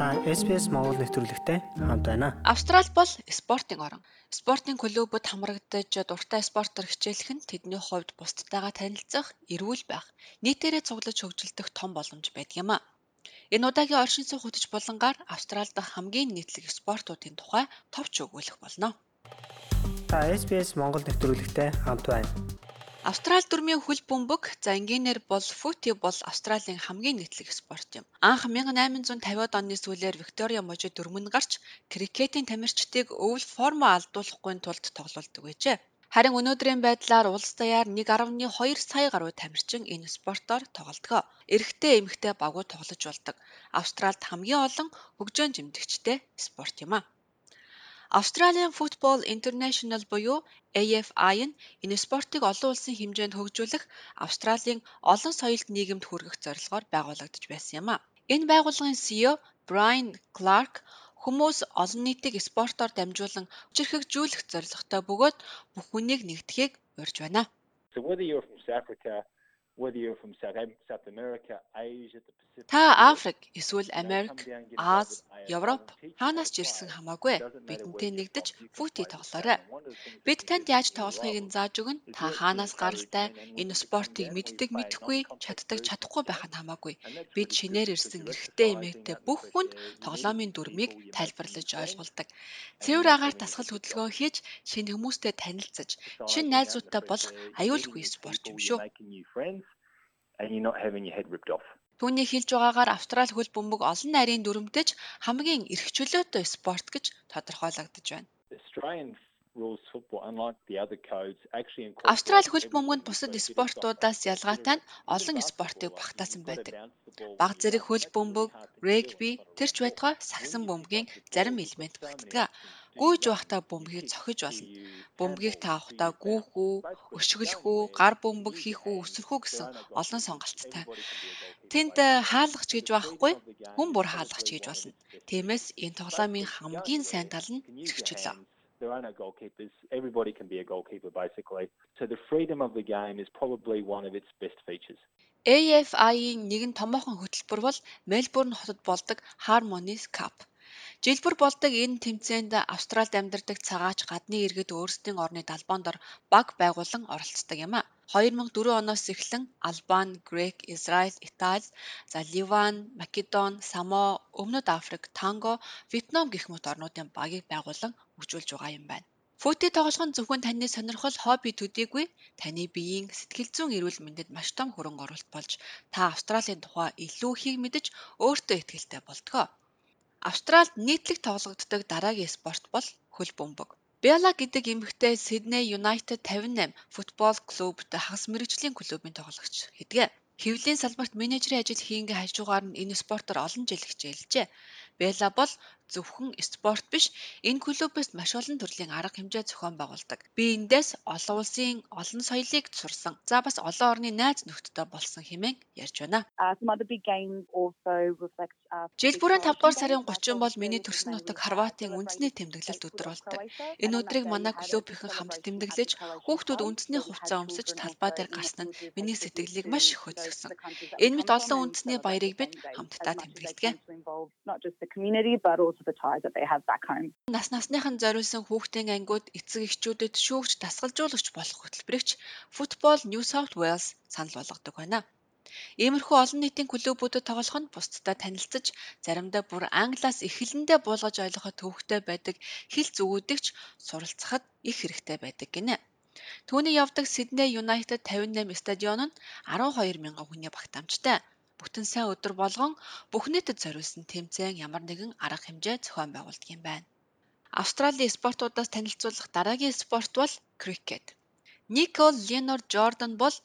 Та SBS Монгол нэвтрүүлэгтэй хамт байна. Австрал бол спортын орн. Спортын клубуд хамрагдаж дуртай спортоор хичээлэх нь тэдний хувьд бусдтайгаа танилцах, эрүүл байх, нийтээрээ цуглаж хөгжилдөх том боломж байдаг юм а. Энэ удаагийн оршин суух хөтөч булангаар Австрал дахь хамгийн нийтлэг спортуудын тухай товч өгүүлэх болно. Та SBS Монгол нэвтрүүлэгтэй хамт байна. Австрали дүрмийн хөл бөмбөг за энгийнээр бол фути бол Австралийн хамгийн нийтлэг спорт юм. Анх 1850-ад оны сүүлээр Виктория мужид дүрмэн гарч крикетийн тамирчдыг өвөл форма алдуулахгүй тулд тоглуулдаг байжээ. Харин өнөөдрийн байдлаар улс даяар 1.2 сая гаруй тамирчин энэ спортоор тоглодог. Эрэгтэй эмэгтэй багуу тоглож болдог. Австралид хамгийн олон хөгжөөн жимдэгчтэй спорт юм а. Australian Football International буюу AFI нь энэ спортыг олон улсын хэмжээнд хөгжүүлэх Австралийн олон соёлт нийгэмд хүргэх зорилгоор байгуулагдаж байсан юм а. Энэ байгууллагын CEO Brian Clark хүмүүс олон нийтийг спортоор дамжуулан хүчирхэгжүүлэх зорилготой бөгөөд бүх хүнийг нэгтгэхийг урьж байна. So whether you're from South Africa. Та Африк, эсвэл Америк, Аз, Европ хаанаас ч ирсэн хамаагүй бидэнтэй нэгдэж фути тоглоорой. Бид танд яаж тоглохыг нь зааж өгнө. Та хаанаас гаралтай энэ спортыг мэддэг мэдхгүй, чаддаг чадахгүй байх нь хамаагүй. Бид шинээр ирсэн эрэгтэй эмээтэй бүх хүнд тоглоомын дүрмийг тайлбарлаж ойлгуулдаг. Цэвэр агаар тасгал хөдөлгөөн хийж шинэ хүмүүстэй танилцаж, шинэ найзуудтай болох аюулгүй спорт юм шүү and you're not having your head ripped off. Түүний хэлж байгаагаар Австрали хөл бөмбөг олон нарийн дүрмтэйч хамгийн эрх чөлөөтэй спорт гэж тодорхойлогдож байна. Австрали хөл бөмбөнд бусад спортуудаас ялгаатай нь олон спортыг багтаасан байдаг. Баг зэрэг хөл бөмбөг, регби, тэрч байтугай сагсан бөмбөгийн зарим элемент багтдаг. Гүйж байхдаа бөмбөгийг цохиж болно. Бөмбөгийг таавахдаа гүүх үү, өшгөлөх үү, гар бөмбөг хийх үү, өсрөх үү гэсэн олон сонголттой. Тэнд э, хаалгач гэж байхгүй, хүн бүр хаалгач гэж болно. Тиймээс энэ тоглоомын хамгийн сайн тал нь эрхчлөө. There are no goalkeepers. Everybody can be a goalkeeper basically. So the freedom of the game is probably one of its best features. AFI-ийн нэгэн томоохон хөтөлбөр бол Мельбурн хотод болдог Harmonies Cup. Жилбэр болдог энэ тэмцээнд Австралид амьдардаг цагаач гадны иргэд өөрсдийн орны далбаан дор баг байгуулан оролцдог юм а. 2004 оноос эхлэн Албани, Грек, Израиль, Итали, за Ливан, Македон, Само, Өмнөд Африк, Танго, Вьетнам гэх мэт орнуудын багийг байгуулан хөгжүүлж байгаа юм байна. Фүти тоглох нь зөвхөн таны сонирхол, хобби төдийгүй таны биеийн сэтгэл зүйн эрүүл мэндэд маш том хөрөнгө оруулалт болж та Австралийн тухай илүү ихийг мэдэж өөртөө ихтэй болтгоо. Австралид нийтлэг тоглогддог дараагийн спорт бол хөл бөмбөг. Бяла гэдэг эмэгтэй Сидней Юнайтед 58 футбол клубт хагас мэрэгжлийн клубын тоглогч хэдгээ. Хэвлийн салбарт менежерийн ажил хийнгээ хажуугаар нь энэ спортоор олон жил хичээлжээ. Бэла бол зөвхөн спорт биш, энэ клубээс маш олон төрлийн арга хэмжээ зохион байгуулдаг. Би эндээс олон улсын олон соёлыг сурсан. За бас олон орны найз нөхдөдтэй болсон хэмээн ярьж байна. Жил бүрийн 5 дугаар сарын 30 бол миний төрсөн нутаг Хорватын үндэсний тэмдэглэлт өдөр болдог. Энэ өдрийг манай клубийнхэн хамт тэмдэглэж, хүүхдүүд үндэсний хувцас өмсөж талбай дээр гарсан нь миний сэтгэлийг маш их хөдөлгсөн. Энэ мэт олон үндэсний баярыг бид хамтдаа тэмдэглэдэг ties that they have back home. Нас насныхан зориулсан хүүхдийн ангиуд эцэг эхчүүдэд шүүгч дасгалжуулагч болох хөтөлбөрөгч Football New South Wales санал болгодог байна. Иймэрхүү олон нийтийн клубүүдэд тоглох нь бусдтай танилцаж, заримдаа бүр англиас эхлэндээ буулгаж ойлгоход төвөгтэй байдаг хэл зүгүүдэгч суралцахад их хэрэгтэй байдаг гинэ. Түүний явдаг Sydney United 58 стадион нь 12 мянган хүний багтаамжтай бүтэн сайн өдөр болгон бүх нийтэд зориулсан тэмцээн ямар нэгэн арга хэмжээ зохион байгуулдаг юм байна. Австралийн спортуудаас танилцуулах дараагийн спорт бол крикет. Никол Ленор Жордан бол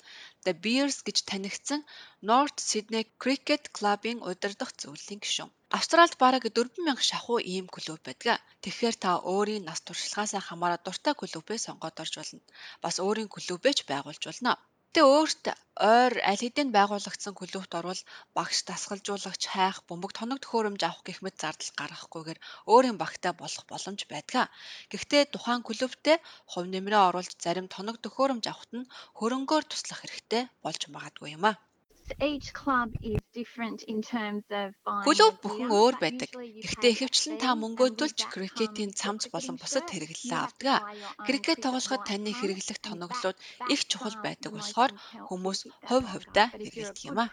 The Bears гэж танигдсан North Sydney Cricket Club-ын удирдах зөвлөлийн гишүүн. Австральд бараг 4000 шахуу ийм клуб байдаг. Тэгэхээр та өөрийн нас туршлагаас хамаарат дуртай клубээ сонгоод орж болно. Бас өөрийн клубээ ч байгуулж болно. Гэхдээ өөрт ойр аль хэдийн байгуулагдсан клубт орвол багш дасгалжуулагч хайх, бөмбөг тоног төхөөрөмж авах гэх мэт зардал гаргахгүйгээр өөрийн багтай болох боломж байдаг. Гэхдээ тухайн клубтээ хувь нэмрээ оруулж зарим тоног төхөөрөмж авахт нь хөрөнгөөр туслах хэрэгтэй болж магадгүй юм а. Each club is different in terms of buying Клуб the бүхэн өөр байдаг. Гэхдээ ихэвчлэн та and мөнгөө with төлж that крикетийн цамц болон бусад to авдаг. Крикет тоглоход таны хэрэглэх тоноглууд их чухал байдаг болохоор хүмүүс хувь хувьдаа хэрэглэдэг юм а.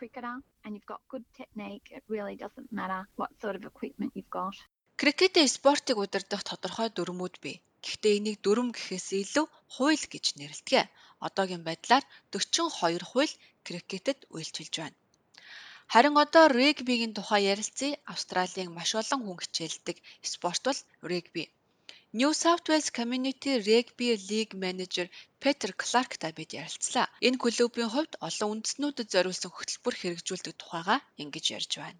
Крикетийн спортыг удирдах тодорхой дүрмүүд бий. Гэхдээ энийг дүрм гэхээс илүү хууль гэж нэрлэдэг. Одоогийн байдлаар 42 хууль крикетэд үйлчилж байна. Харин одоо регбигийн тухай ярилцъя. Австралийн маш олон хүн хичээлдэг спорт бол регби. New South Wales Community Rugby League Manager Петер Кларк та бид ярилцлаа. Энэ клубын хувьд олон үндэстнүүдэд зориулсан хөтөлбөр хэрэгжүүлдэг тухайга ингэж ярьж байна.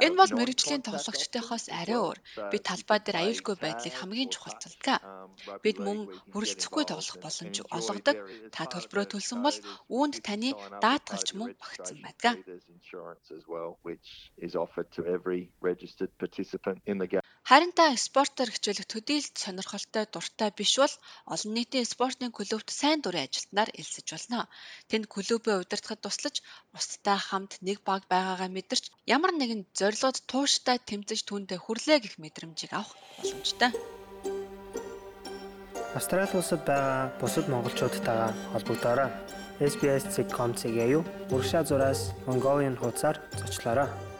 Энэ бол мэрэгжлийн as арай өөр. So Бид талбай дээр аюулгүй байдлыг хамгийн or чухалчилдаг. touch. Um, Бид мөн involved тоглох боломж олгодог. various Та төлбөрөө төлсөн бол үүнд таны даатгалч мөн багтсан байдаг. Харин та спортоор хичээлэх төдийлд сонирхолтой дуртай биш бол олон нийтийн спортын клубт сайн дурын ажилтнаар элсэж болно. Тэнд клубээ удирдахад туслаж, бусдтай хамт нэг баг байгаагаа мэдэрч ямар нэгэн зорилгод тууштай тэмцэж түүндээ хүрлээ гэх мэдрэмжийг авах боломжтой. Австрали улсад байгаа бусад монголчуудтайгаа холбогдоорой. SBS.com.cg-ийг урагшаа зураас Mongolian хуудасаар зочлоорой.